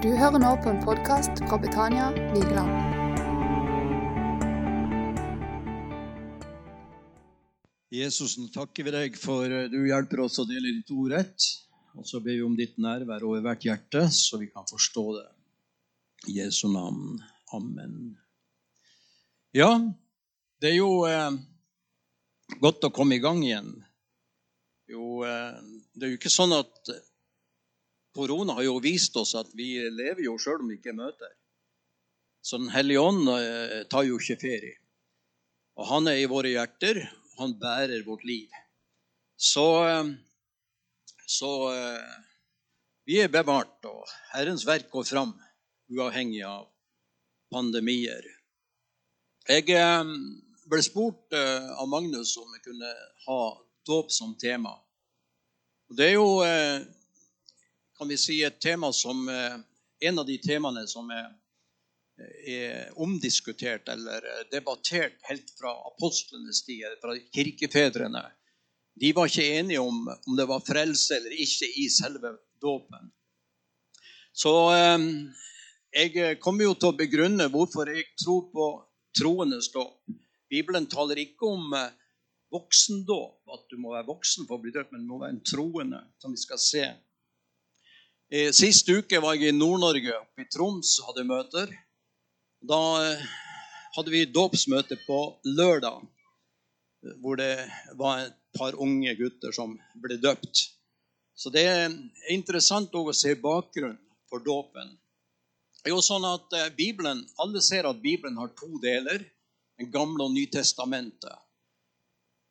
Du hører nå på en podkast fra Betania Vigeland. Jesus, nå takker vi deg for eh, du hjelper oss å dele ditt ord rett. Og så ber vi om ditt nærvær over hvert hjerte, så vi kan forstå det. I Jesu navn. Amen. Ja, det er jo eh, godt å komme i gang igjen. Jo, eh, det er jo ikke sånn at korona har jo vist oss at vi lever jo sjøl om vi ikke møter. Så Den hellige ånd eh, tar jo ikke ferie. Og han er i våre hjerter. Han bærer vårt liv. Så, eh, så eh, vi er bevart, og Herrens verk går fram, uavhengig av pandemier. Jeg ble spurt av Magnus om jeg kunne ha dåp som tema. Og det er jo kan vi si, et tema som eh, En av de temaene som er, er omdiskutert eller debattert helt fra apostlenes tid, fra kirkefedrene. De var ikke enige om om det var frelse eller ikke i selve dåpen. Så eh, jeg kommer jo til å begrunne hvorfor jeg tror på troendes dåp. Bibelen taler ikke om eh, voksendåp, at du må være voksen for å bli døpt, men du må være en troende, som vi skal se Eh, sist uke var jeg i Nord-Norge, oppe i Troms, hadde møter. Da eh, hadde vi dåpsmøte på lørdag, hvor det var et par unge gutter som ble døpt. Så det er interessant å se bakgrunnen for dåpen. Det er jo sånn at eh, Bibelen, Alle ser at Bibelen har to deler, Den gamle og Nytestamentet.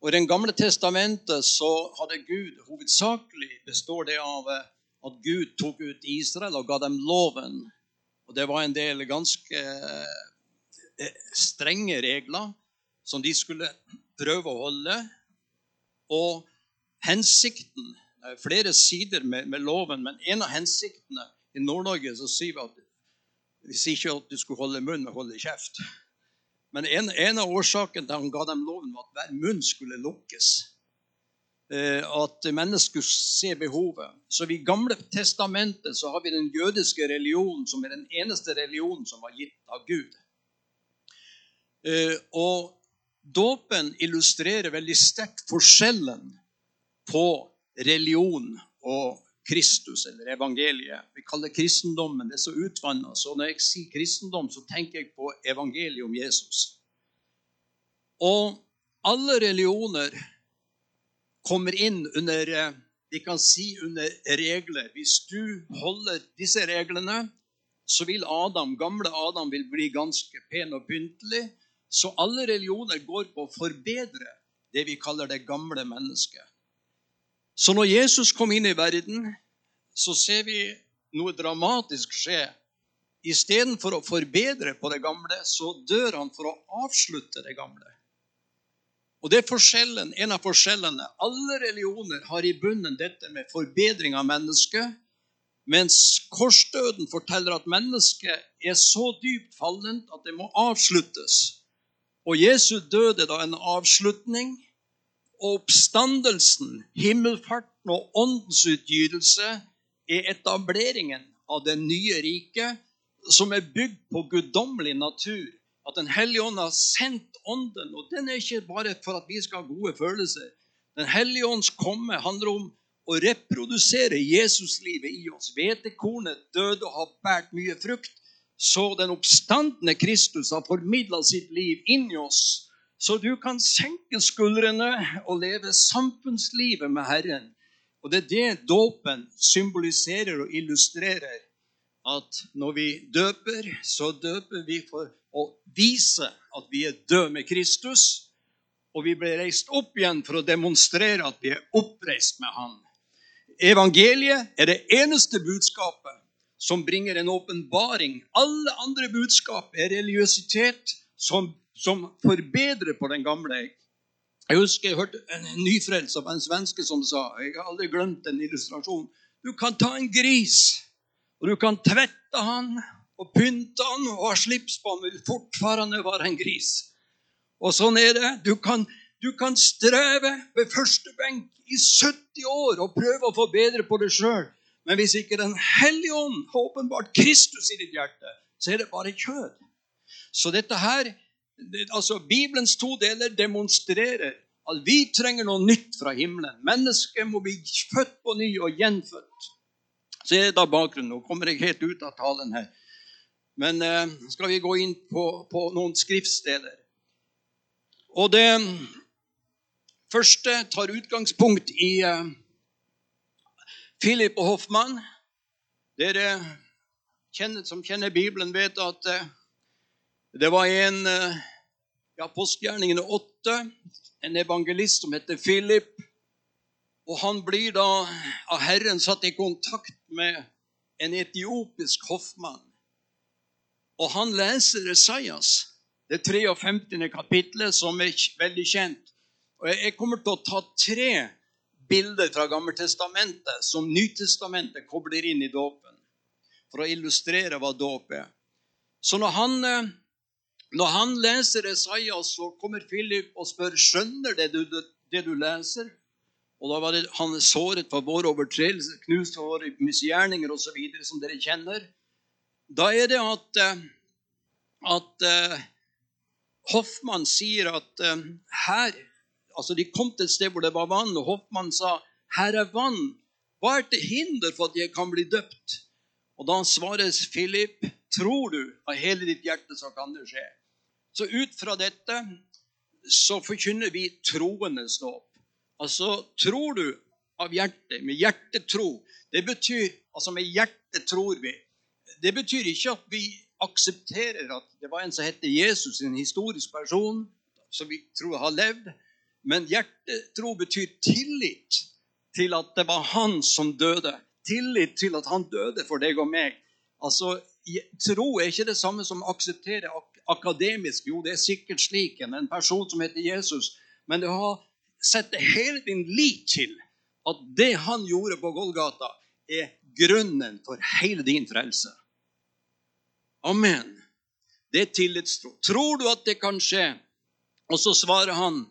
Og I Den gamle testamentet så hadde Gud hovedsakelig består det av at Gud tok ut Israel og ga dem loven. Og det var en del ganske eh, strenge regler som de skulle prøve å holde. Og hensikten det er Flere sider med, med loven, men en av hensiktene I Nord-Norge så sier vi at vi sier ikke at du skulle holde munn, men holde kjeft. Men en, en av årsakene til han ga dem loven, var at hver munn skulle lukkes. Eh, at mennesker ser behovet. Så I Gamle testamentet så har vi den jødiske religionen, som er den eneste religionen som var gitt av Gud. Eh, og Dåpen illustrerer veldig sterkt forskjellen på religion og Kristus, eller evangeliet. Vi kaller kristendommen det er så utvanna. Så når jeg sier kristendom, så tenker jeg på evangeliet om Jesus. Og alle religioner kommer inn under eh, vi kan si under regler. Hvis du holder disse reglene, så vil Adam, gamle Adam vil bli ganske pen og pyntelig. Så alle religioner går på å forbedre det vi kaller det gamle mennesket. Så når Jesus kom inn i verden, så ser vi noe dramatisk skje. Istedenfor å forbedre på det gamle, så dør han for å avslutte det gamle. Og det er forskjellen, en av forskjellene. Alle religioner har i bunnen dette med forbedring av mennesket, mens korsdøden forteller at mennesket er så dypt fallent at det må avsluttes. Og Jesu døde da en avslutning, og oppstandelsen, himmelfarten og åndens utgytelse er etableringen av det nye riket, som er bygd på guddommelig natur at Den hellige ånd har sendt Ånden. Og den er ikke bare for at vi skal ha gode følelser. Den hellige ånds komme handler om å reprodusere Jesuslivet i oss. Hvetekornet døde og har båret mye frukt. Så den oppstandende Kristus har formidla sitt liv inn i oss. Så du kan senke skuldrene og leve samfunnslivet med Herren. Og det er det dåpen symboliserer og illustrerer. At når vi døper, så døper vi for å vise at vi er døde med Kristus, og vi ble reist opp igjen for å demonstrere at vi er oppreist med Han. Evangeliet er det eneste budskapet som bringer en åpenbaring. Alle andre budskap er religiøsitet som, som, forbedrer på den gamle. Jeg husker jeg hørte en nyfrelst av en svenske som sa Jeg har aldri glemt en illustrasjon. Du kan ta en gris, og du kan tvette han, og pynte han og ha slips på han, vil fortfarande være en gris. Og sånn er det. Du kan, du kan streve ved første benk i 70 år og prøve å få bedre på det sjøl. Men hvis ikke Den hellige ånd har åpenbart Kristus i ditt hjerte, så er det bare kjød. Så dette her, altså Bibelens to deler demonstrerer at vi trenger noe nytt fra himmelen. Mennesket må bli født på ny og gjenfødt. Så er da bakgrunnen. Nå kommer jeg helt ut av talen her. Men eh, skal vi gå inn på, på noen skriftsteder. Og det første tar utgangspunkt i eh, Philip og Hoffmann. Dere kjenner, som kjenner Bibelen, vet at eh, det var en eh, i apostgjerningene 8 en evangelist som heter Philip. Og han blir da av Herren satt i kontakt med en etiopisk hoffmann. Og han leser Esaias, det 53. kapitlet, som er veldig kjent. Og Jeg kommer til å ta tre bilder fra Gammeltestamentet som Nytestamentet kobler inn i dåpen, for å illustrere hva dåp er. Så når han eh, når han leser Esaias, så kommer Philip og spør skjønner det du, det du leser. Og da var det, Han såret for våre overtredelser, knust for våre misgjerninger osv., som dere kjenner. Da er det at, eh, at uh, Hoffmann sier at uh, her altså De kom til et sted hvor det var vann, og Hoffmann sa, 'Her er vann. Hva er til hinder for at jeg kan bli døpt?' Og da svarer Philip, 'Tror du av hele ditt hjerte, så kan det skje.' Så ut fra dette så forkynner vi troendes dåp. Altså tror du av hjertet, med hjertetro. Det betyr Altså med hjertet tror vi. Det betyr ikke at vi aksepterer at det var en som heter Jesus, en historisk person som vi tror har levd. Men hjertetro betyr tillit til at det var han som døde. Tillit til at han døde for deg og meg. Altså, Tro er ikke det samme som å akseptere akademisk. Jo, det er sikkert slik. En person som heter Jesus. Men du har sett hele din lit til at det han gjorde på Golgata, er grunnen for hele din frelse. Amen. Det er tillitstro. Tror du at det kan skje? Og så svarer han,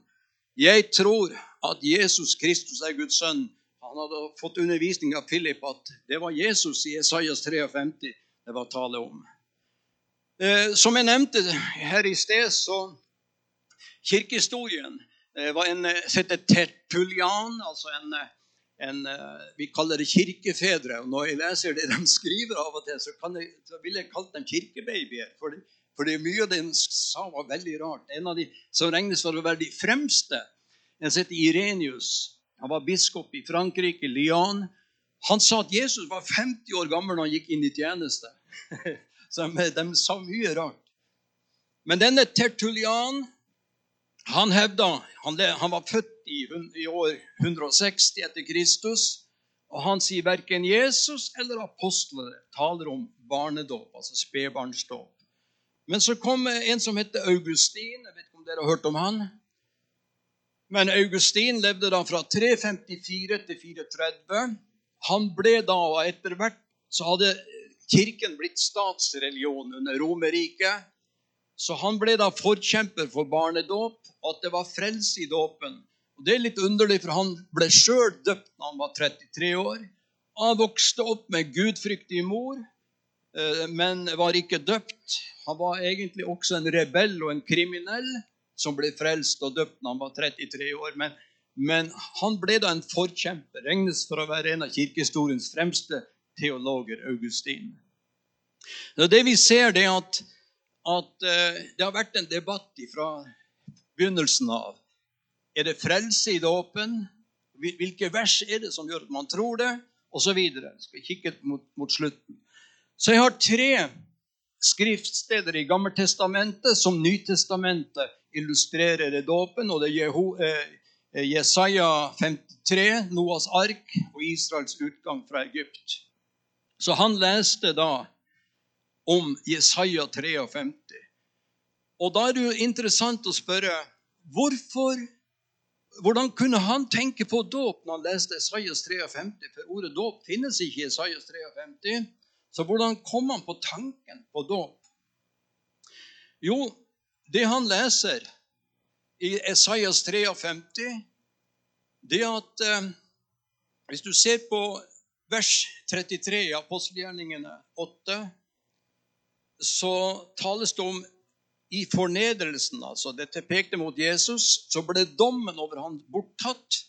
'Jeg tror at Jesus Kristus er Guds sønn.' Han hadde fått undervisning av Philip at det var Jesus i Esaias 53 det var tale om. Eh, som jeg nevnte her i sted, så Kirkehistorien eh, var en eh, som heter Tertulian, altså en, en, Vi kaller det kirkefedre. og Når jeg leser det de skriver av og til, så, jeg, så vil jeg kalle dem kirkebabyer. For, for det mye av det de sa, var veldig rart. En av de som regnes for å være de fremste, en som heter Irenius. Han var biskop i Frankrike, Lyon. Han sa at Jesus var 50 år gammel når han gikk inn i tjeneste. Så de sa mye rart. Men denne Tertulian han hevda han, han var født i, i, år 160 etter Kristus. Og han sier verken Jesus eller apostlene taler om barnedåp, altså spedbarnsdåp. Men så kom en som heter Augustin. Jeg vet ikke om dere har hørt om han? Men Augustin levde da fra 354 til 430. Han ble da, og etter hvert så hadde kirken blitt statsreligion under Romerriket. Så han ble da forkjemper for barnedåp, og at det var frelse i dåpen. Og Det er litt underlig, for han ble sjøl døpt da han var 33 år. Han vokste opp med gudfryktig mor, eh, men var ikke døpt. Han var egentlig også en rebell og en kriminell som ble frelst og døpt da han var 33 år. Men, men han ble da en forkjemper, regnes for å være en av kirkehistoriens fremste teologer, Augustin. Det vi ser, det er at, at eh, det har vært en debatt fra begynnelsen av. Er det frelse i dåpen? Hvilke vers er det som gjør at man tror det? Og så videre. Skal kikke mot, mot slutten. Så jeg har tre skriftsteder i Gammeltestamentet som Nytestamentet illustrerer dåpen. Og det er Jeho, eh, Jesaja 53, Noas ark og Israels utgang fra Egypt. Så han leste da om Jesaja 53. Og da er det jo interessant å spørre hvorfor, hvordan kunne han tenke på dåp når han leste Jesajas 53? For ordet dåp finnes ikke i Jesajas 53. Så hvordan kom han på tanken på dåp? Jo, det han leser i Esaias 53, det at eh, Hvis du ser på vers 33 i apostelgjerningene 8 så tales det om i fornedrelsen, altså dette pekte mot Jesus, så ble dommen over ham borttatt.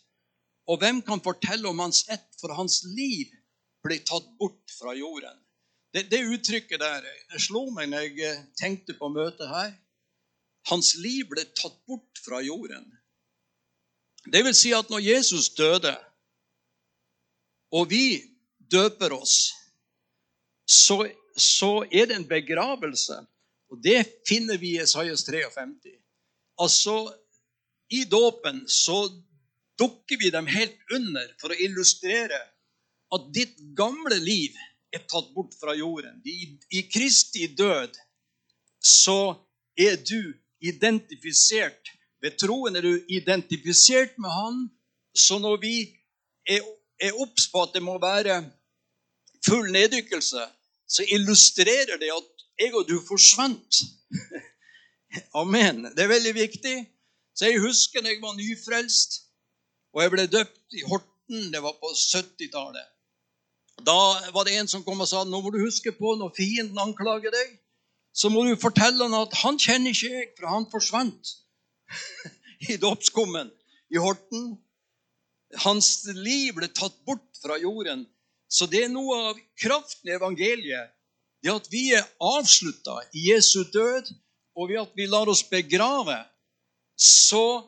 Og hvem kan fortelle om hans ett, for hans liv ble tatt bort fra jorden? Det, det uttrykket der det slo meg når jeg eh, tenkte på møtet her. Hans liv ble tatt bort fra jorden. Det vil si at når Jesus døde, og vi døper oss, så, så er det en begravelse og det finner vi i Esaias 53. Altså, i dåpen så dukker vi dem helt under for å illustrere at ditt gamle liv er tatt bort fra jorden. I, i Kristi død så er du identifisert. Ved troen er du identifisert med Han. Så når vi er, er obs på at det må være full neddykkelse, så illustrerer det at jeg og du forsvant. Amen. Det er veldig viktig. Så Jeg husker da jeg var nyfrelst, og jeg ble døpt i Horten. Det var på 70-tallet. Da var det en som kom og sa nå må du huske på når fienden anklager deg, så må du fortelle han at han kjenner ikke jeg, for han forsvant i dåpskummen i Horten. Hans liv ble tatt bort fra jorden. Så det er noe av kraften i evangeliet det at vi er avslutta i Jesu død, og ved at vi lar oss begrave, så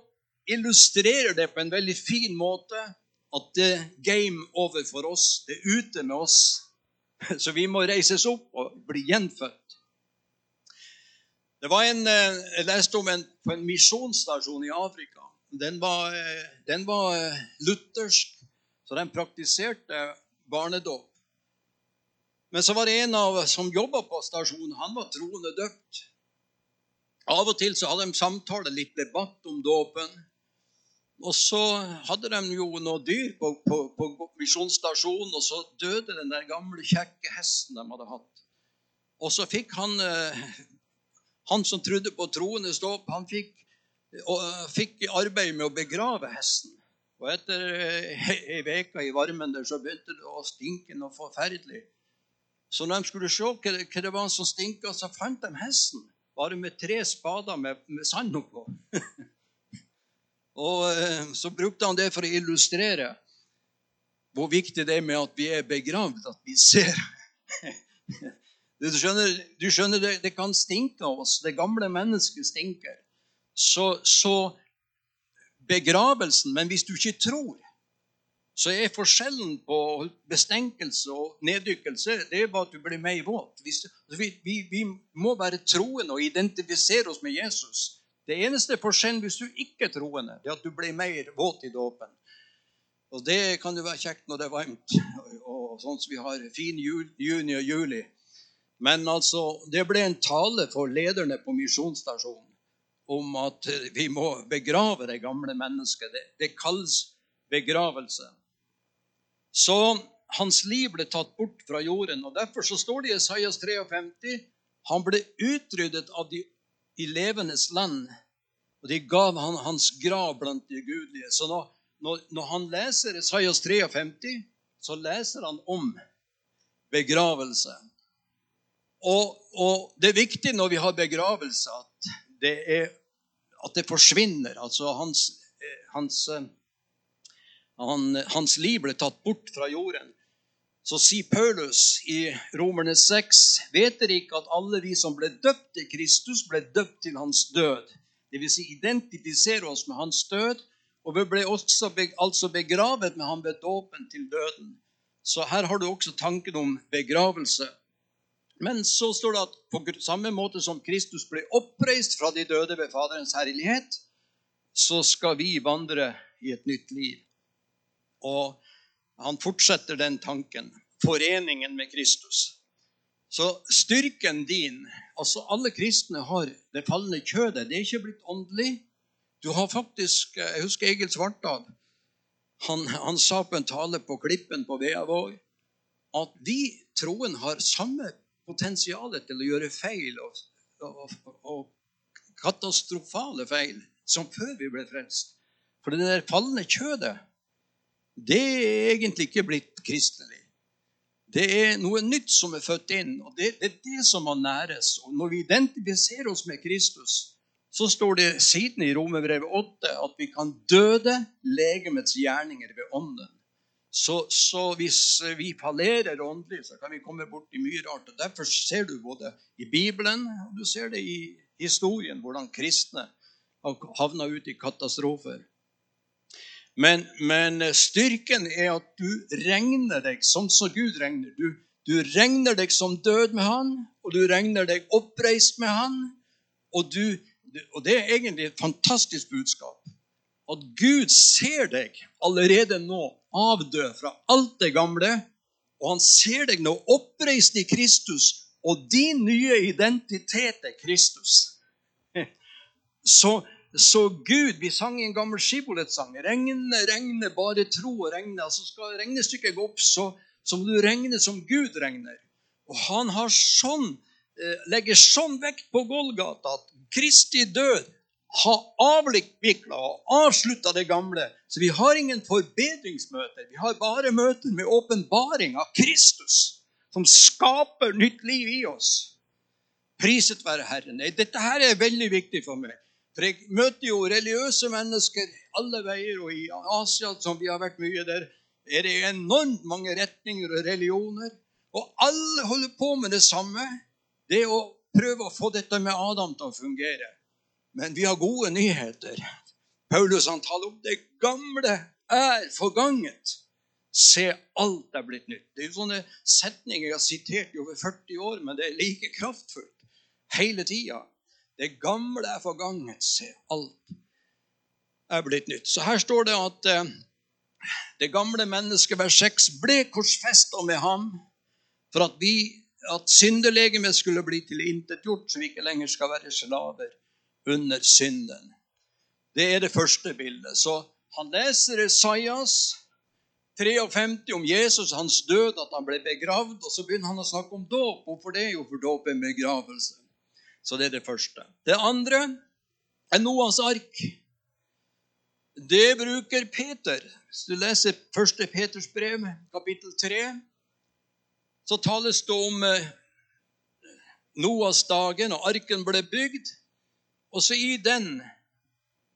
illustrerer det på en veldig fin måte at det er game over for oss. Det er ute med oss. Så vi må reises opp og bli gjenfødt. Det var en, eh, Jeg leste om en, på en misjonsstasjon i Afrika. Den var, eh, den var eh, luthersk, så den praktiserte barnedåp. Men så var det en av som jobba på stasjonen, han var troende døpt. Av og til så hadde de samtale, litt debatt om dåpen. Og så hadde de jo noe dyr på, på, på misjonsstasjonen, og så døde den der gamle, kjekke hesten de hadde hatt. Og så fikk han, eh, han som trodde på troende dåp, han fikk, og, fikk arbeid med å begrave hesten. Og etter eh, ei uke i varmen der så begynte det å stinke noe forferdelig. Så når de skulle se hva, hva det var som stinka, så fant de hesten. Bare med tre spader med, med sand oppå. og eh, så brukte han det for å illustrere hvor viktig det er med at vi er begravd, at vi ser. du skjønner, du skjønner det, det, kan stinke av oss. Det gamle mennesket stinker. Så, så begravelsen Men hvis du ikke tror så er forskjellen på bestenkelse og neddykkelse det er bare at du blir mer våt. Altså, vi, vi, vi, må være troende og identifisere oss med Jesus. Det eneste forskjellen hvis du ikke er troende, det er at du blir mer våt i dåpen. Og Det kan jo være kjekt når det er varmt, og sånn som vi har fin jul, juni og juli. Men altså, det ble en tale for lederne på misjonsstasjonen om at vi må begrave det gamle mennesket. Det, det kalles begravelse. Så hans liv ble tatt bort fra jorden. og Derfor så står det i Isaias 53 han ble utryddet av de i levendes land, og de gav han hans grav blant de gudelige. Så når, når, når han leser Isaias 53, så leser han om begravelse. Og, og, det er viktig når vi har begravelse, at det, er, at det forsvinner. Altså hans, eh, hans eh, han, hans liv ble tatt bort fra jorden. Så sier Paulus i Romerne 6.: Vet dere ikke at alle vi som ble døpt til Kristus, ble døpt til hans død? Dvs. Si, identifisere oss med hans død. Og vi ble også altså begravet med ham ved dåpen til døden. Så her har du også tanken om begravelse. Men så står det at på samme måte som Kristus ble oppreist fra de døde ved Faderens herlighet, så skal vi vandre i et nytt liv. Og han fortsetter den tanken. Foreningen med Kristus. Så styrken din altså Alle kristne har det falne kjødet. Det er ikke blitt åndelig. Du har faktisk Jeg husker Egil Svartdal. Han, han sa på en tale på Klippen på Veavåg at vi troen har samme potensial til å gjøre feil og, og, og katastrofale feil som før vi ble frelst. For det der falne kjødet det er egentlig ikke blitt kristelig. Det er noe nytt som er født inn, og det, det er det som må næres. Og når vi identifiserer oss med Kristus, så står det siden i Romerbrevet 8 at vi kan døde legemets gjerninger ved ånden. Så, så, hvis vi fallerer åndelig, så kan vi komme bort i mye rart. og Derfor ser du både i Bibelen og du ser det i historien hvordan kristne har havna ut i katastrofer. Men, men, styrken er at du regner deg sånn som Gud regner. Du, du regner deg som død med Han, og du regner deg oppreist med Han. Og, du, og det er egentlig et fantastisk budskap. At Gud ser deg allerede nå avdød fra alt det gamle, og han ser deg nå oppreist i Kristus, og din nye identitet er Kristus. Så så Gud Vi sang i en gammel skiboletsang. Regne, regne, bare tro og regne. Altså Skal regnestykket gå opp, så, så, må du regne som Gud regner. Og han sånn, eh, legger sånn vekt på Golgata at Kristi død har avvikla og avslutta det gamle. Så vi har ingen forbedringsmøter. Vi har bare møter med åpenbaring av Kristus, som skaper nytt liv i oss. Priset være Herren. Dette her er veldig viktig for meg. For jeg møter jo religiøse mennesker alle veier, og i Asia, som vi har vært mye der, er det enormt mange retninger og religioner. Og alle holder på med det samme. Det å prøve å få dette med Adam til å fungere. Men vi har gode nyheter. Paulus han taler om det gamle er forganget. Se, alt er blitt nytt. Det er jo sånne setninger jeg har sitert i over 40 år, men det er like kraftfullt hele tida. Det gamle er forganget. Se, alt er blitt nytt. Så her står det at eh, det gamle mennesket, vers 6, ble korsfesta med ham for at, vi, at syndelegemet skulle bli tilintetgjort, så vi ikke lenger skal være slaver under synden. Det er det første bildet. Så han leser Esaias 53 om Jesus, hans død, at han ble begravd, og så begynner han å snakke om dåp. Hvorfor det? Jo, for dåp er begravelse. Så det er det første. Det andre er Noas ark. Det bruker Peter. Hvis du leser 1. Peters brev, kapittel 3, så tales det om eh, Noas dagen, og arken ble bygd. Og så i den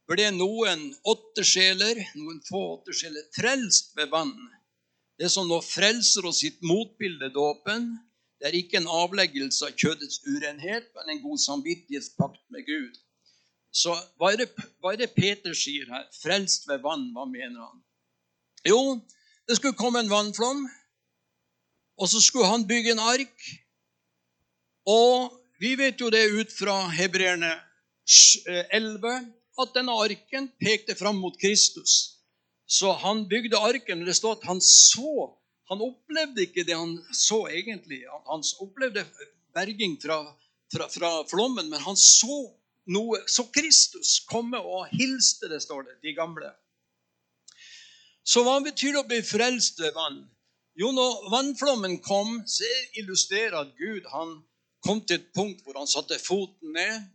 ble noen åtte sjeler, noen få åtte sjeler, frelst ved vann. Det som nå frelser oss sitt motbilde, dåpen, det er ikke en avleggelse av kjødets urenhet, men en god samvittighetspakt med Gud. Så hva er, det, hva er det Peter sier her? Frelst ved vann, hva mener han? Jo, det skulle komme en vannflom, og så skulle han bygge en ark. Og vi vet jo det ut fra hebreerne 11 at denne arken pekte fram mot Kristus. Så han bygde arken, og det står at han så han opplevde ikke det han så egentlig. Han opplevde berging fra, fra, fra flommen, men han så noe, så Kristus komme og hilste, det står det, de gamle. Så hva betyr det å bli frelst ved vann? Jo, når vannflommen kom, så illustrerer at Gud han kom til et punkt hvor han satte foten ned.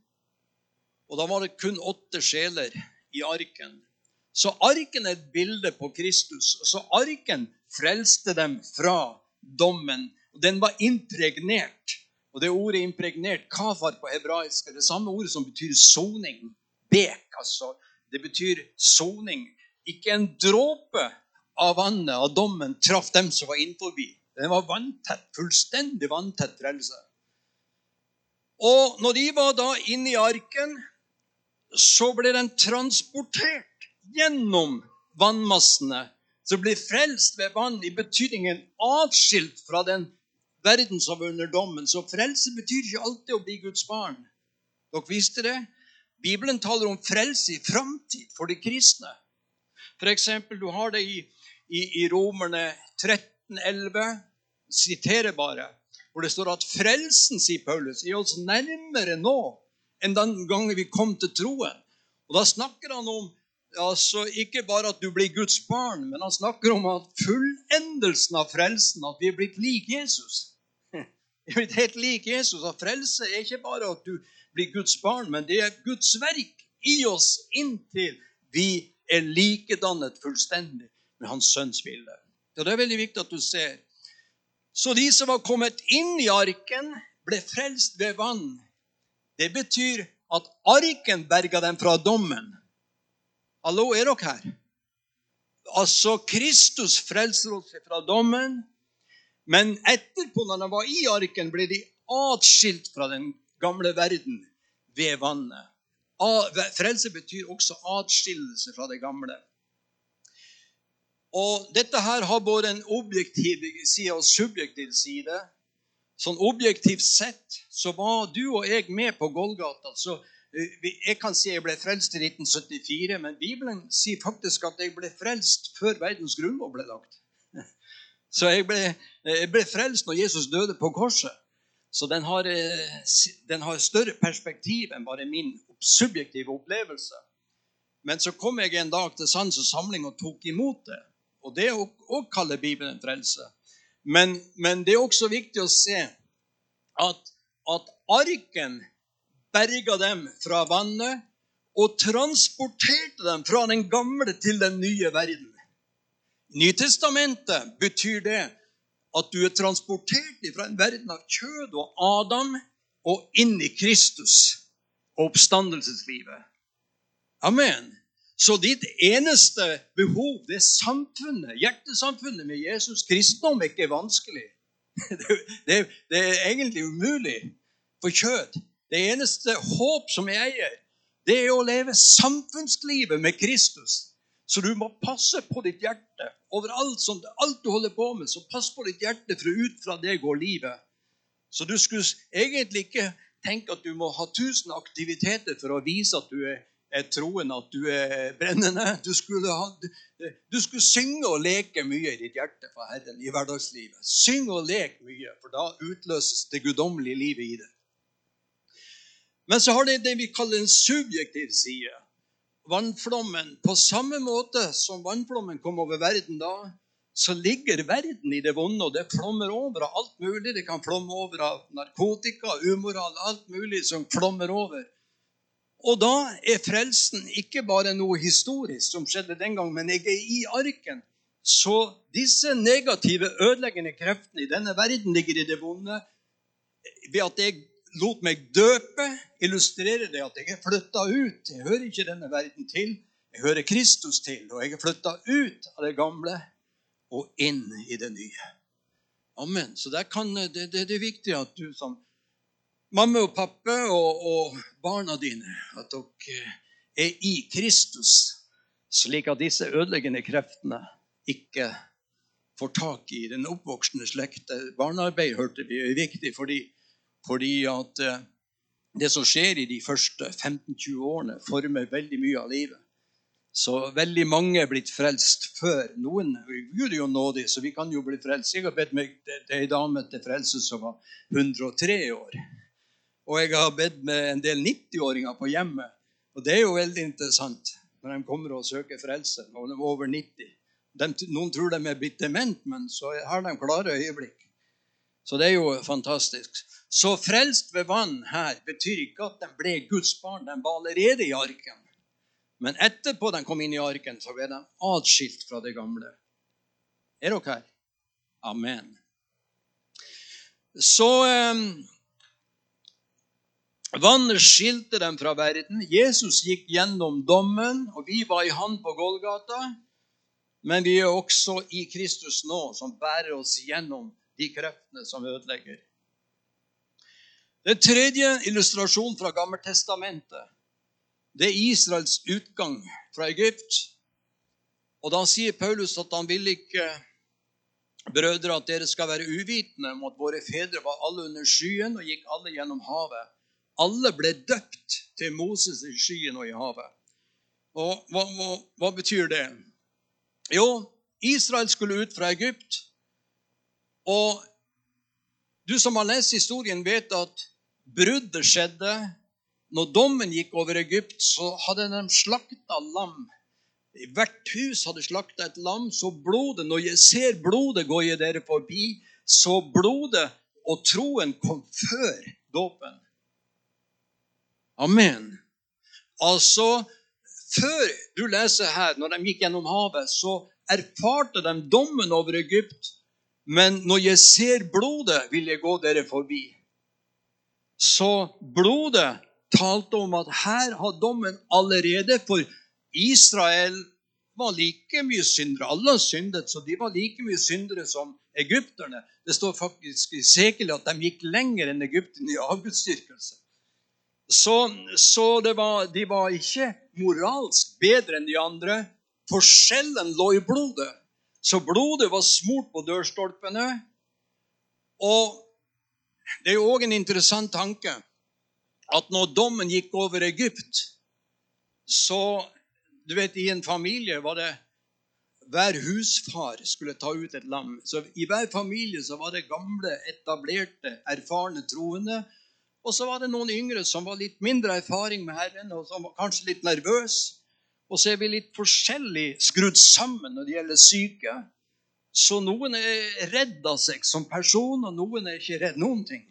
Og da var det kun åtte sjeler i arken. Så arken er et bilde på Kristus. Så arken frelste dem fra dommen. Den var impregnert. Og det ordet 'impregnert', kafar på hebraisk, er det samme ordet som betyr soning. Bek, altså. Det betyr soning. Ikke en dråpe av vannet, av dommen, traff dem som var innenfor. Den var vanntett. Fullstendig vanntett frelse. Og når de var da inne i arken, så blir den transportert gjennom vannmassene som blir frelst ved vann i betydningen atskilt fra den verden som er under dommen. Så frelse betyr ikke alltid å bli Guds barn. Dere visste det? Bibelen taler om frelse i framtid for de kristne. For eksempel, du har det i, i, i Romerne 13,11. Siterer bare. Hvor det står at frelsen, sier Paulus, er oss nærmere nå enn den gangen vi kom til troen. Og Da snakker han om altså ikke bare at du blir Guds barn, men han snakker om at fullendelsen av frelsen, at vi er blitt lik Jesus. Vi er blitt helt lik Jesus. At frelse er ikke bare at du blir Guds barn, men det er Guds verk i oss inntil vi er likedannet fullstendig med Hans sønns bilde. Så Det er veldig viktig at du ser. Så de som var kommet inn i arken, ble frelst ved vann. Det betyr at arken berga dem fra dommen. Hallo, er dere her? Altså, Kristus frelser oss fra dommen. Men etterpå, når de var i arken, ble de atskilt fra den gamle verden ved vannet. Frelse betyr også atskillelse fra det gamle. Og dette her har både en objektiv side og subjektiv side. Sånn objektivt sett så var du og jeg med på Golgata. Så eh, jeg kan si jeg ble frelst i 1974, men Bibelen sier faktisk at jeg ble frelst før verdens grunnlov ble lagt. Så jeg ble, jeg ble frelst når Jesus døde på korset. Så den har, eh, den har, større perspektiv enn bare min subjektive opplevelse. Men så kom jeg en dag til sans og samling og tok imot det. Og det å kalle Bibelen frelse. Men, men, det er også viktig å se at, at arken berga dem fra vannet og transporterte dem fra den gamle til den nye verden. Nytestamentet betyr det at du er transportert fra en verden av kjød og Adam og inn i Kristus og oppstandelseslivet. Amen. Så ditt eneste behov, det er samfunnet, hjertesamfunnet med Jesus. Kristendom er ikke vanskelig. Det, det, det er egentlig umulig for kjød. Det eneste håp som jeg eier, det er å leve samfunnslivet med Kristus. Så du må passe på ditt hjerte over alt, som, alt du holder på med. Så pass på ditt hjerte, for ut fra det går livet. Så du skulle egentlig ikke tenke at du må ha tusen aktiviteter for å vise at du er, er troen at du er brennende. Du skulle, ha, du skulle, synge og leke mye i ditt hjerte for Herren i hverdagslivet. Syng og lek mye, for da utløses det guddommelige livet i det. Men så har det det vi kaller en subjektiv side vannflommen På samme måte som vannflommen kom over verden da, så ligger verden i det vonde, og det flommer over av alt mulig. Det kan flomme over av narkotika, umoral, alt mulig som flommer over. Og da er frelsen ikke bare noe historisk som skjedde den gang, men jeg er i arken. Så disse negative, ødeleggende kreftene i denne verden ligger i det vonde ved at jeg lot meg døpe, illustrerer det at jeg er flytta ut. Jeg hører ikke denne verden til. Jeg hører Kristus til, og jeg er flytta ut av det gamle og inn i det nye. Amen. Så kan, det, det, det, er viktig at du som mamma og pappa og, og barna dine at dere er i Kristus, slik at disse ødeleggende kreftene ikke får tak i den oppvoksende slekt. Barnearbeid hørte vi er viktig fordi fordi at eh, det som skjer i de første 15-20 årene, former veldig mye av livet. Så veldig mange er blitt frelst før. Noen Gud er jo nådig, så vi kan jo bli frelst. Jeg har bedt meg ei dame til frelse som var 103 år. Og jeg har bedt med en del 90-åringer på hjemmet. Og det er jo veldig interessant når de kommer og søker frelse når de er over 90. De, noen tror de er blitt dement, men så har de klare øyeblikk. Så det er jo fantastisk. Så frelst ved vann her betyr ikke at de ble Guds barn. De var allerede i arken. Men etterpå de kom inn i arken, så ble de atskilt fra det gamle. Er dere her? Amen. Så eh, Vannet skilte dem fra verden. Jesus gikk gjennom dommen, og vi var i Han på Golgata. Men vi er også i Kristus nå, som bærer oss gjennom de kreftene som ødelegger. Den tredje illustrasjonen fra Gammeltestamentet det er Israels utgang fra Egypt. Og Da sier Paulus at han vil ikke, brødre, at dere skal være uvitende om at våre fedre var alle under skyen og gikk alle gjennom havet. Alle ble døpt til Moses i skyen og i havet. Og hva, hva, hva betyr det? Jo, Israel skulle ut fra Egypt. Og du som har lest historien, vet at bruddet skjedde når dommen gikk over Egypt, så hadde de slakta lam. I hvert hus hadde slakta et lam, så blodet Når jeg ser blodet, går jeg dere forbi. Så blodet og troen kom før dåpen. Amen. Altså, før du leser her, når de gikk gjennom havet, så erfarte de dommen over Egypt Men når jeg ser blodet, vil jeg gå dere forbi. Så blodet talte om at her har dommen allerede For Israel var like mye syndere. Alle har syndet, så de var like mye syndere som egypterne. Det står faktisk i Sekel at de gikk lenger enn egypterne i avgudsdyrkelse. Så, så var, de var ikke moralsk bedre enn de andre. Forskjellen lå i blodet. Så blodet var smurt på dørstolpene. Og det er jo òg en interessant tanke at når dommen gikk over Egypt, så Du vet, i en familie var det hver husfar skulle ta ut et lam. Så I hver familie så var det gamle, etablerte, erfarne troende. Og så var det noen yngre som var litt mindre erfaring med Herren, og som var kanskje litt nervøse. Og så er vi litt forskjellig skrudd sammen når det gjelder syke. Så noen er redd av seg som person, og noen er ikke redd noen ting.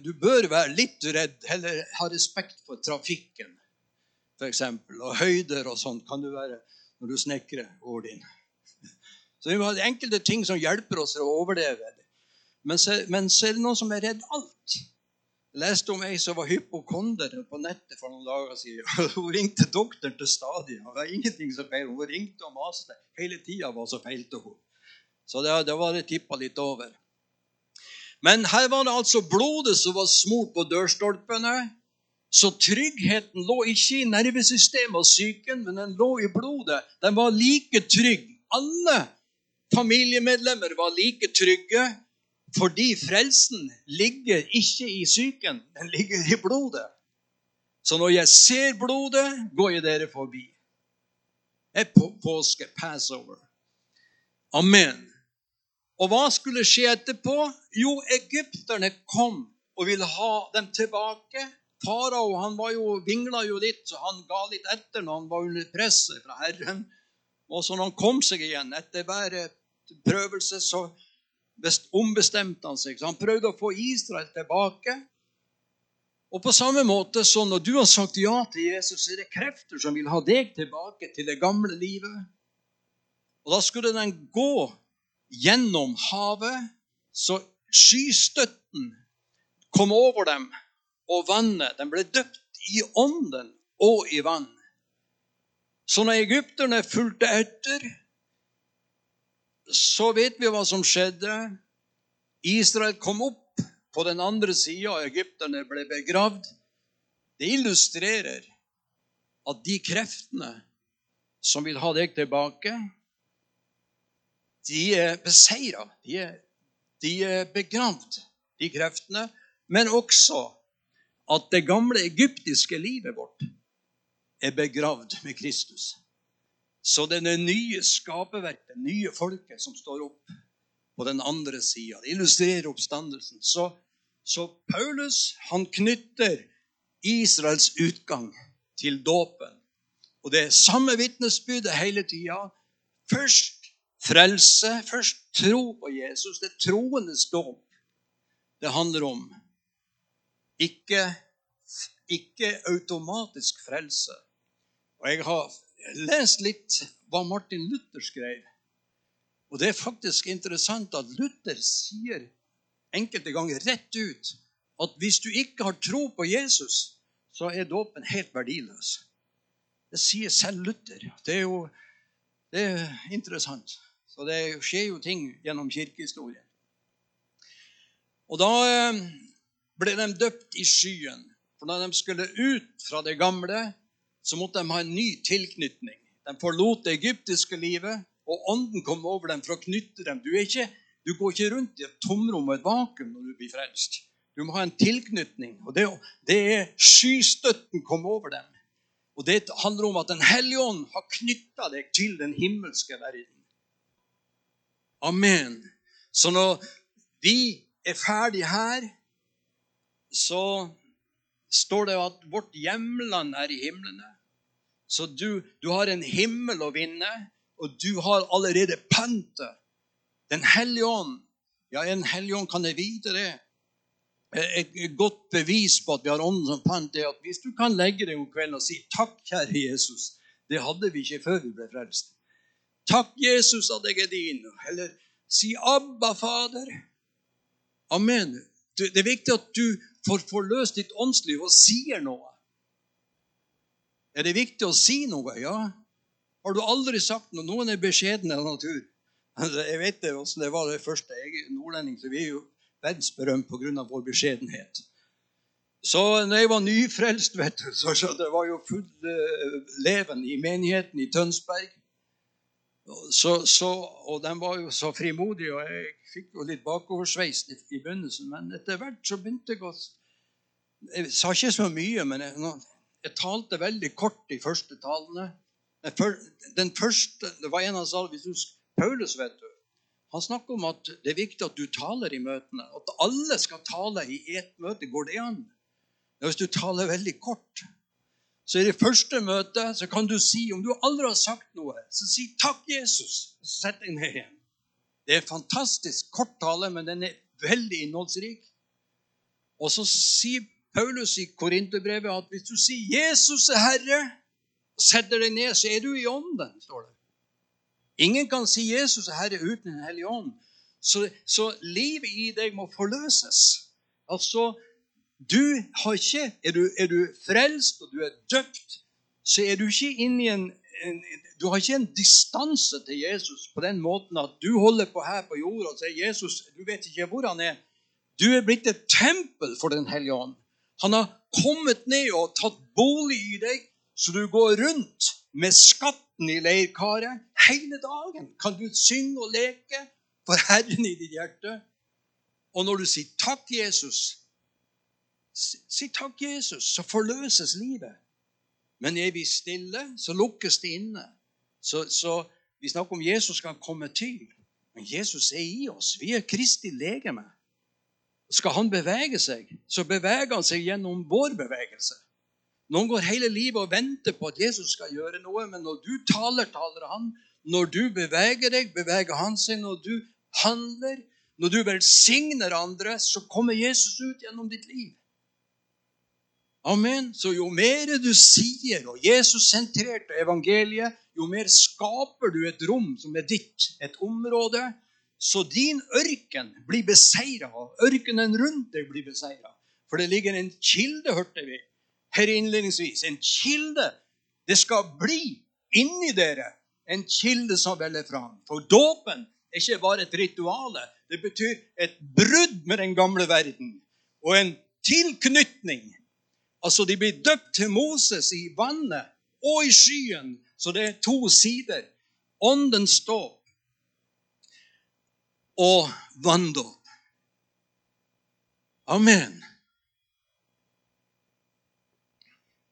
Du bør være litt redd, heller ha respekt for trafikken, f.eks. Og høyder og sånt kan du være når du snekrer over din. Så vi må ha enkelte ting som hjelper oss å overleve. Men så, men så er det noen som er redd alt. Jeg leste om ei som var hypokonder på nettet for noen dager siden. Hun ringte doktoren til stadiet. Det var ingenting som feilte. Hun ringte og maste hele tida, hva så feilte hun. Så det, det var det tippa litt over. Men her var det altså blodet som var smurt på dørstolpene. Så tryggheten lå ikke i nervesystemet og psyken, men den lå i blodet. Den var like trygg. Alle familiemedlemmer var like trygge, fordi frelsen ligger ikke i psyken, den ligger i blodet. Så når jeg ser blodet, går jeg dere forbi. Det er på påske, passover. Amen. Og hva skulle skje etterpå? Jo, egypterne kom og ville ha dem tilbake. Farao han var jo, vingla jo litt, så han ga litt etter når han var under presset fra Herren. Og så når han kom seg igjen etter hver prøvelse, så ombestemte han seg. Så han prøvde å få Israel tilbake. Og på samme måte så når du har sagt ja til Jesus, er det krefter som vil ha deg tilbake til det gamle livet. Og da skulle den gå gjennom havet, så skystøtten kom over dem, og vannet Den ble døpt i ånden og i vann. Så når egypterne fulgte etter, så vet vi hva som skjedde. Israel kom opp på den andre sida, og egypterne ble begravd. Det illustrerer at de kreftene som vil ha deg tilbake, de er beseira. De, de er begravd, de kreftene. Men også at det gamle egyptiske livet vårt er begravd med Kristus. Så det er det nye skaperverk, det nye folket, som står opp på den andre sida. Det illustrerer oppstandelsen. Så, så Paulus han knytter Israels utgang til dåpen. Og det er samme vitnesbyrdet hele tida. Først Frelse først. Tro på Jesus. Det er troendes dåp det handler om. Ikke, ikke automatisk frelse. Og jeg har lest litt hva Martin Luther skrev. Og det er faktisk interessant at Luther sier enkelte ganger rett ut at hvis du ikke har tro på Jesus, så er dåpen helt verdiløs. Det sier selv Luther. Det er jo det er interessant. Så det skjer jo ting gjennom kirkehistorien. Og da eh, ble de døpt i skyen. For da de skulle ut fra det gamle, så måtte de ha en ny tilknytning. De forlot det egyptiske livet, og ånden kom over dem for å knytte dem. Du, ikke, du går ikke rundt i et tomrom og et vakuum når du blir frelst. Du må ha en tilknytning. Og det, det er skystøtten kom over dem. Og det handler om at Den hellige ånd har knytta deg til den himmelske verden. Amen. Så når vi er ferdig her, så står det at vårt hjemland er i himlene. Så du, du har en himmel å vinne, og du har allerede pantet. Den hellige ånd Ja, en hellige ånd kan jeg vite det. Et godt bevis på at vi har ånden som pant, er at hvis du kan legge deg om kvelden og si 'Takk, kjære Jesus', det hadde vi ikke før vi ble frelst. Takk, Jesus, at jeg er din. Eller Si 'Abba, Fader'. Amen. Det er viktig at du får forløst ditt åndsliv og sier noe. Er det viktig å si noe? Ja. Har du aldri sagt noe? Noen er beskjedne av natur. Altså, jeg vet det, også, det var det første. Jeg er nordlending, så vi er jo verdensberømt pga. vår beskjedenhet. Så når jeg var nyfrelst, vet du, så, så det var jo full uh, leven i menigheten i Tønsberg. Så, så, og de var jo så frimodige, og jeg fikk jo litt bakoversveis i, i begynnelsen. Men etter hvert så begynte jeg å Jeg sa ikke så mye, men jeg, jeg talte veldig kort de første talene. Den første, Det var en av sa hvis du, Paulus, vet du, han snakker om at det er viktig at du taler i møtene. At alle skal tale i ett møte. Går det an? Hvis du taler veldig kort, så i det første møtet så kan du si, om du aldri har sagt noe, så si 'Takk, Jesus', og sett deg ned igjen. Det er fantastisk kort tale, men den er veldig innholdsrik. Og så sier Paulus i Korinterbrevet at hvis du sier 'Jesus er Herre', og setter deg ned, så er du i ånden, står det. Ingen kan si 'Jesus er Herre' uten Den hellige ånd. Så, så livet i deg må forløses. Altså, du har ikke, er, du, er du frelst og du er døpt, så er du ikke inne i en, en Du har ikke en distanse til Jesus på den måten at du holder på her på jorda og sier Jesus, du vet ikke hvor han er. Du er blitt et tempel for Den hellige ånd. Han har kommet ned og tatt bolig i deg, så du går rundt med skatten i leirkaret. Hele dagen kan du synge og leke for Herren i ditt hjerte. Og når du sier 'Takk, Jesus', Si takk, Jesus, så forløses livet. Men er vi stille, så lukkes det inne. Så, så Vi snakker om Jesus skal komme til. Men Jesus er i oss. Vi er Kristi legeme. Skal han bevege seg, så beveger han seg gjennom vår bevegelse. Noen går hele livet og venter på at Jesus skal gjøre noe, men når du taler, taler han. Når du beveger deg, beveger han seg. Når du handler, når du velsigner andre, så kommer Jesus ut gjennom ditt liv. Amen. Så jo mer du sier og Jesus-sentrert evangeliet, jo mer skaper du et rom som er ditt, et område. Så din ørken blir beseira, ørkenen rundt deg blir beseira. For det ligger en kilde, hørte vi her innledningsvis. En kilde. Det skal bli inni dere en kilde som veller fram. For dåpen er ikke bare et ritual. Det betyr et brudd med den gamle verden og en tilknytning Altså, de blir døpt til Moses i vannet og i skyen. Så det er to sider. Åndens dåp og vanndåp. Amen.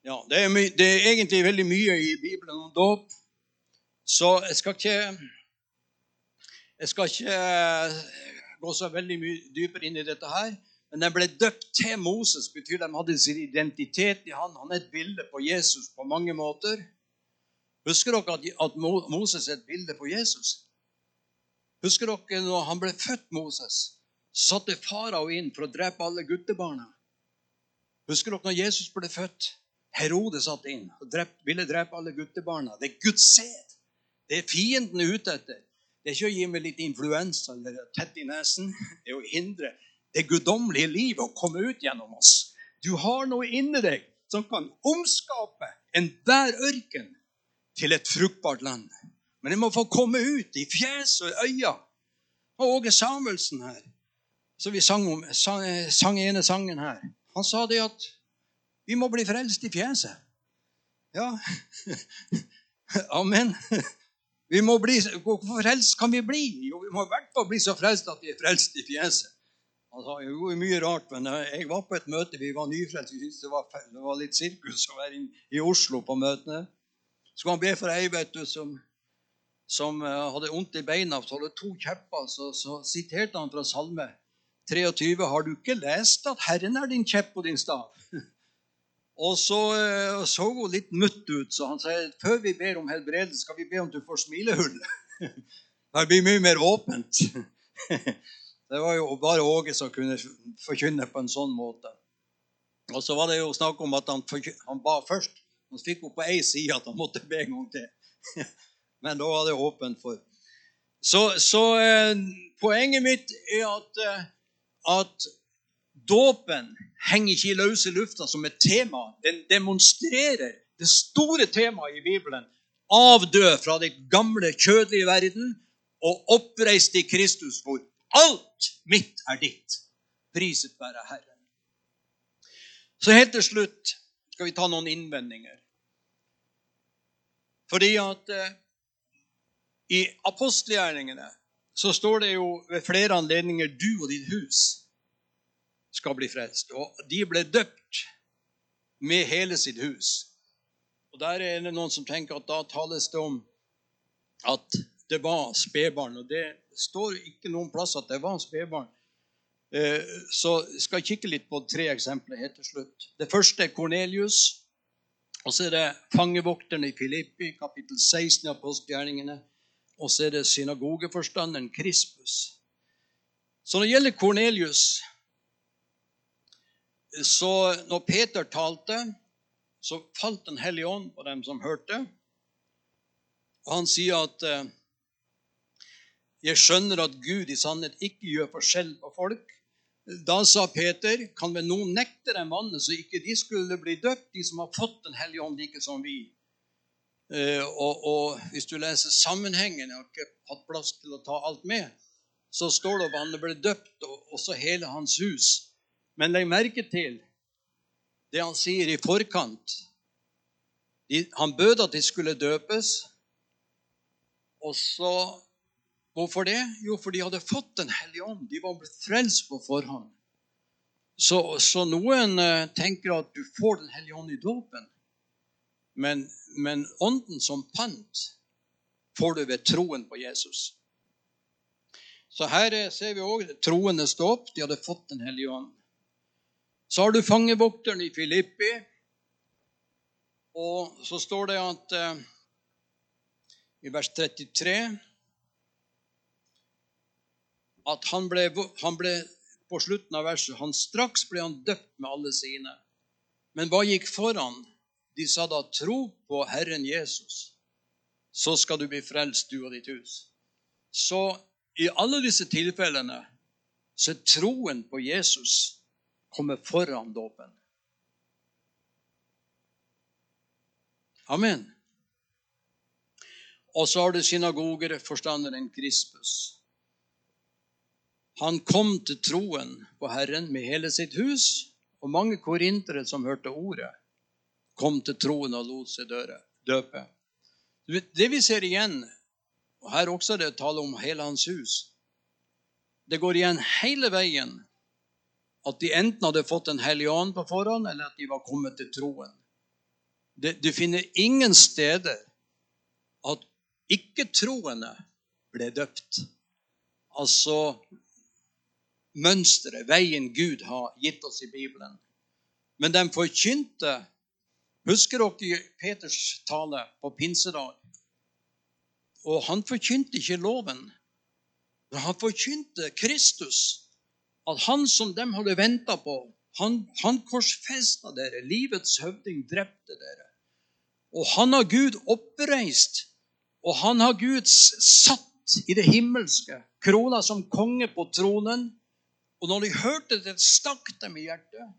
Ja, det er, det er, egentlig veldig mye i Bibelen om dåp, så jeg skal ikke Jeg skal ikke gå så veldig mye dypere inn i dette her. Men de ble døpt til Moses, betyr de hadde sin identitet i han. Han er et bilde på Jesus på mange måter. Husker dere at Moses er et bilde på Jesus? Husker dere når han ble født, Moses? Så satte farao inn for å drepe alle guttebarna. Husker dere når Jesus ble født? Herode satt inn og drept, ville drepe alle guttebarna. Det er Guds sæd. Det er fienden ute etter. Det er ikke å gi meg litt influensa eller tett i nesen. Det er å hindre det guddommelige livet å komme ut gjennom oss. Du har noe inni deg som kan omskape enhver ørken til et fruktbart land. Men det må få komme ut i fjes og øyne. Og Åge Samuelsen her, som vi sang, om, sang, sang ene sangen her, han sa det at vi må bli frelst i fjeset. Ja. Amen. Vi må bli, Hvor frelst kan vi bli? Jo, vi må i hvert fall bli så frelst at vi er frelst i fjeset. Han sa jo mye rart, men jeg var på et møte. Vi var nyfrelst. Vi syntes det var, det var litt sirkus å være i Oslo på møtene. Så skulle han be for ei vet du, som, som eh, hadde vondt i beina, så hadde to kjepper. Så, så siterte han fra Salme 23. Har du ikke lest at Herren er din kjepp og din stav? Og så uh, så hun litt mutt ut, så han sier før vi ber om helbredelse, skal vi be om du får smilehull. det blir mye mer åpent. Det var jo bare Åge som kunne forkynne på en sånn måte. Og så var det jo snakk om at han, han ba først. Han fikk opp på ei side at han måtte be en gang til. Men da var det åpent for. Så, så eh, poenget mitt er at, eh, at dåpen henger ikke i løse lufta som et tema. Den demonstrerer det store temaet i Bibelen. Avdø fra den gamle, kjødelige verden og oppreist i Kristus, hvor alt mitt er ditt. Priset være Herren. Så helt til slutt skal vi ta noen innvendinger. Fordi at eh, i apostelgjerningene så står det jo ved flere anledninger 'du og ditt hus' skal bli frelst. Og de ble døpt med hele sitt hus. Og Der er det noen som tenker at da tales det om at det var spedbarn. Og det står ikke noen plass at det var spedbarn. Så så jeg skal kikke litt på tre eksempler helt til slutt. Det første er Kornelius. Og så er det fangevokteren i Filippi, kapittel 16 av postgjerningene. Og så er det synagogeforstanderen Krispus. Så når det gjelder Kornelius Så når Peter talte, så falt Den hellige ånd på dem som hørte. Og han sier at eh, jeg skjønner at Gud i sannhet ikke gjør forskjell på folk. Da sa Peter, kan vel noen nekte dem vannet, så ikke de skulle bli døpt, de som har fått Den hellige ånd, like som vi. Eh, og, og, hvis du leser sammenhengen, jeg har ikke hatt plass til å ta alt med, så står det at han ble døpt, og også hele hans hus. Men legg merke til det han sier i forkant. De, han bød at de skulle døpes, og så Hvorfor det? Jo, for de hadde fått Den hellige ånd. De var blitt frelst på forhånd. Så, så noen uh, tenker at du får Den hellige ånd i dåpen. Men, men ånden som pant får du ved troen på Jesus. Så her uh, ser vi òg troende stå opp. De hadde fått Den hellige ånd. Så har du fangevokteren i Filippi. Og så står det at uh, i vers 33 at han ble, han ble, på slutten av verset han Straks ble han døpt med alle sine. Men hva gikk foran? De sa da, 'Tro på Herren Jesus, så skal du bli frelst, du og ditt hus.' Så i alle disse tilfellene så er troen på Jesus kommet foran dåpen. Amen. Og så har du synagogerforstanderen Krispus. Han kom til troen på Herren med hele sitt hus, og mange korintere som hørte ordet, kom til troen og lot seg døpe. Det vi ser igjen, og her også er det tale om hele hans hus, det går igjen hele veien at de enten hadde fått en hellig ånd på forhånd, eller at de var kommet til troen. du finner ingen steder at ikke-troende ble døpt. Altså mønsteret, veien Gud har gitt oss i Bibelen. Men de forkynte Husker dere Peters tale på pinsedag? Og han forkynte ikke loven, men han forkynte Kristus. At han som de hadde venta på, han, han korsfesta dere. Livets høvding drepte dere. Og han har Gud oppreist, og han har Gud satt i det himmelske, krona som konge på tronen. Og når de hørte det, stakk dem i hjertet.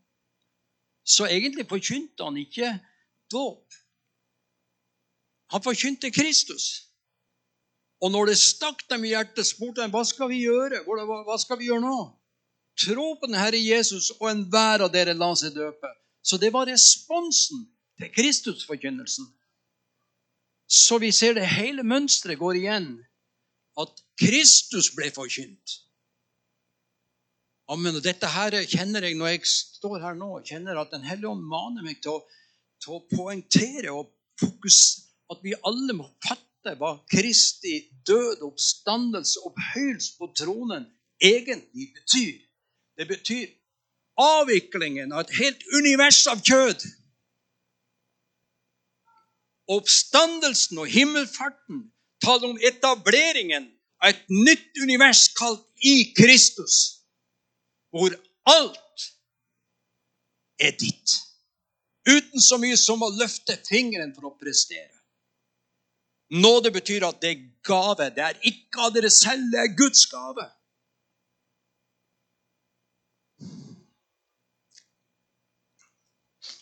Så egentlig forkynte han ikke dåp. Han forkynte Kristus. Og når det stakk dem i hjertet, spurte han hva skal vi gjøre Hva skal vi gjøre nå? Tro på den Herre Jesus, og enhver av dere la seg døpe. Så det var responsen til Kristusforkynnelsen. Så vi ser det hele mønsteret går igjen. At Kristus ble forkynt. Amen. Og dette her kjenner jeg når jeg står her nå, kjenner at Den hellige ånd maner meg til å, til å poengtere og fokusere at vi alle må fatte hva Kristi død, oppstandelse, opphøyelse på tronen egentlig betyr. Det betyr avviklingen av et helt univers av kjød. Oppstandelsen og himmelfarten taler om etableringen av et nytt univers kalt i Kristus hvor alt er ditt. Uten så mye som å løfte fingeren for å prestere. Nåde betyr at det er gave. Det er ikke av dere selv, det er Guds gave.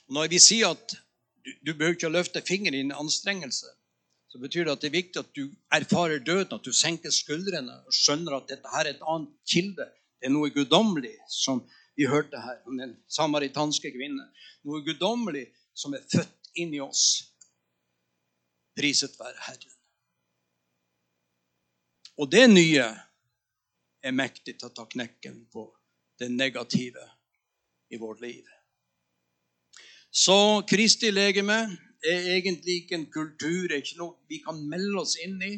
Når vi sier at du, du behøver ikke å løfte fingeren i en anstrengelse, så betyr det at det er viktig at du erfarer døden, at du senker skuldrene og skjønner at dette her er et annet kilde det er noe guddommelig, som vi hørte her om den samaritanske kvinne. Noe guddommelig som er født inni oss. Priset være Herren. Og det nye er mektig til å ta knekken på det negative i vårt liv. Så Kristi legeme er egentlig ikke en kultur, er ikke noe vi kan melde oss inn i.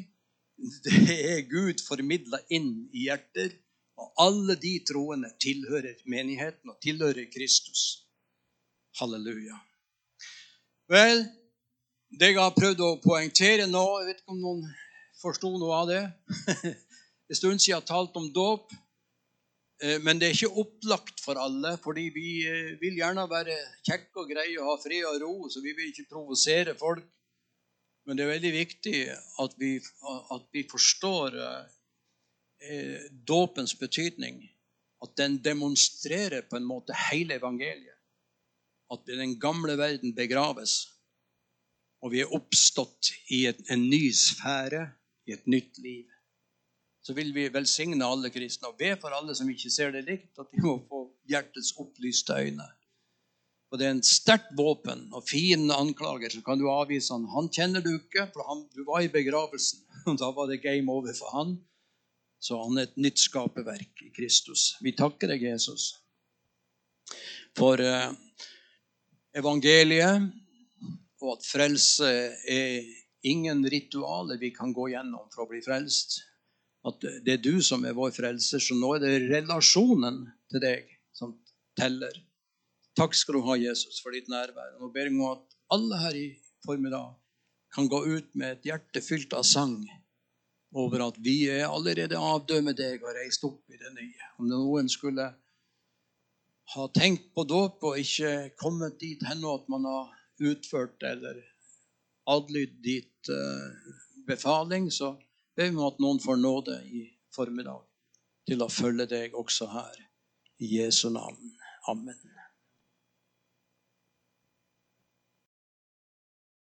Det er Gud formidla inn i hjerter. Og alle de troende tilhører menigheten og tilhører Kristus. Halleluja. Vel, det jeg har prøvd å poengtere nå Jeg vet ikke om noen forsto noe av det. En stund siden jeg har talt om dåp. Eh, men det er ikke opplagt for alle, fordi vi eh, vil gjerne være kjekke og greie og ha fred og ro, så vi vil ikke provosere folk. Men det er veldig viktig at vi, at vi forstår eh, dåpens betydning. At den demonstrerer på en måte hele evangeliet. At den gamle verden begraves, og vi er oppstått i et, en ny sfære, i et nytt liv så vil vi velsigne alle kristne og be for alle som ikke ser det likt, at de må få hjertets opplyste øyne. Og Det er en sterkt våpen. Og fin anklager, så kan du avvise han. Han kjenner du ikke, for han, du var i begravelsen. og Da var det game over for han. Så han er et nytt skaperverk i Kristus. Vi takker deg, Jesus, for uh, evangeliet, og at frelse er ingen ritualer vi kan gå gjennom for å bli frelst at det er du som er vår frelser. Så nå er det relasjonen til deg som teller. Takk skal du ha, Jesus, for ditt nærvær. Nå ber jeg om at alle her i formiddag kan gå ut med et hjerte fylt av sang over at vi er allerede avdøde deg og reist opp i det nye. Om noen skulle ha tenkt på dåp og ikke kommet dit hen at man har utført eller adlydt ditt uh, befaling, så ber vi om at noen får nåde i formiddag til å følge deg også her. I Jesu navn. Amen.